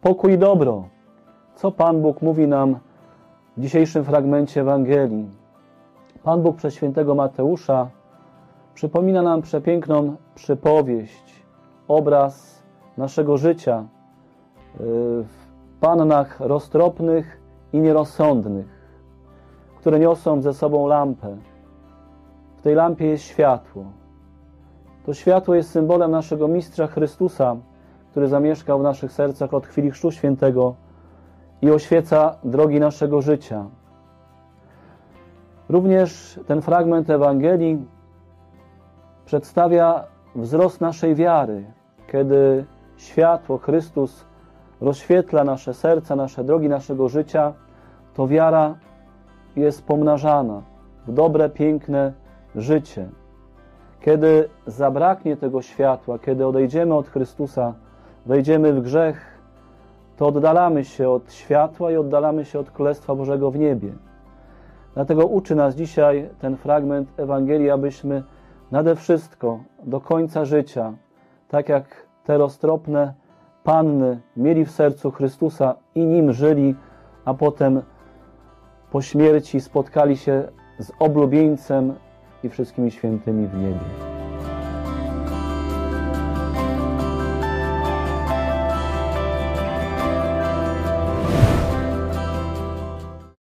pokój i dobro. Co Pan Bóg mówi nam w dzisiejszym fragmencie Ewangelii? Pan Bóg przez świętego Mateusza przypomina nam przepiękną przypowieść, obraz naszego życia y, w pannach roztropnych i nierozsądnych, które niosą ze sobą lampę. W tej lampie jest światło. To światło jest symbolem naszego Mistrza Chrystusa, który zamieszkał w naszych sercach od chwili Chrztu Świętego i oświeca drogi naszego życia. Również ten fragment Ewangelii przedstawia wzrost naszej wiary, kiedy światło Chrystus rozświetla nasze serca, nasze drogi naszego życia, to wiara jest pomnażana w dobre, piękne życie. Kiedy zabraknie tego światła, kiedy odejdziemy od Chrystusa, wejdziemy w grzech, to oddalamy się od światła i oddalamy się od Królestwa Bożego w niebie. Dlatego uczy nas dzisiaj ten fragment Ewangelii, abyśmy nade wszystko do końca życia, tak jak te roztropne panny mieli w sercu Chrystusa i nim żyli, a potem po śmierci spotkali się z oblubieńcem i wszystkimi świętymi w niebie.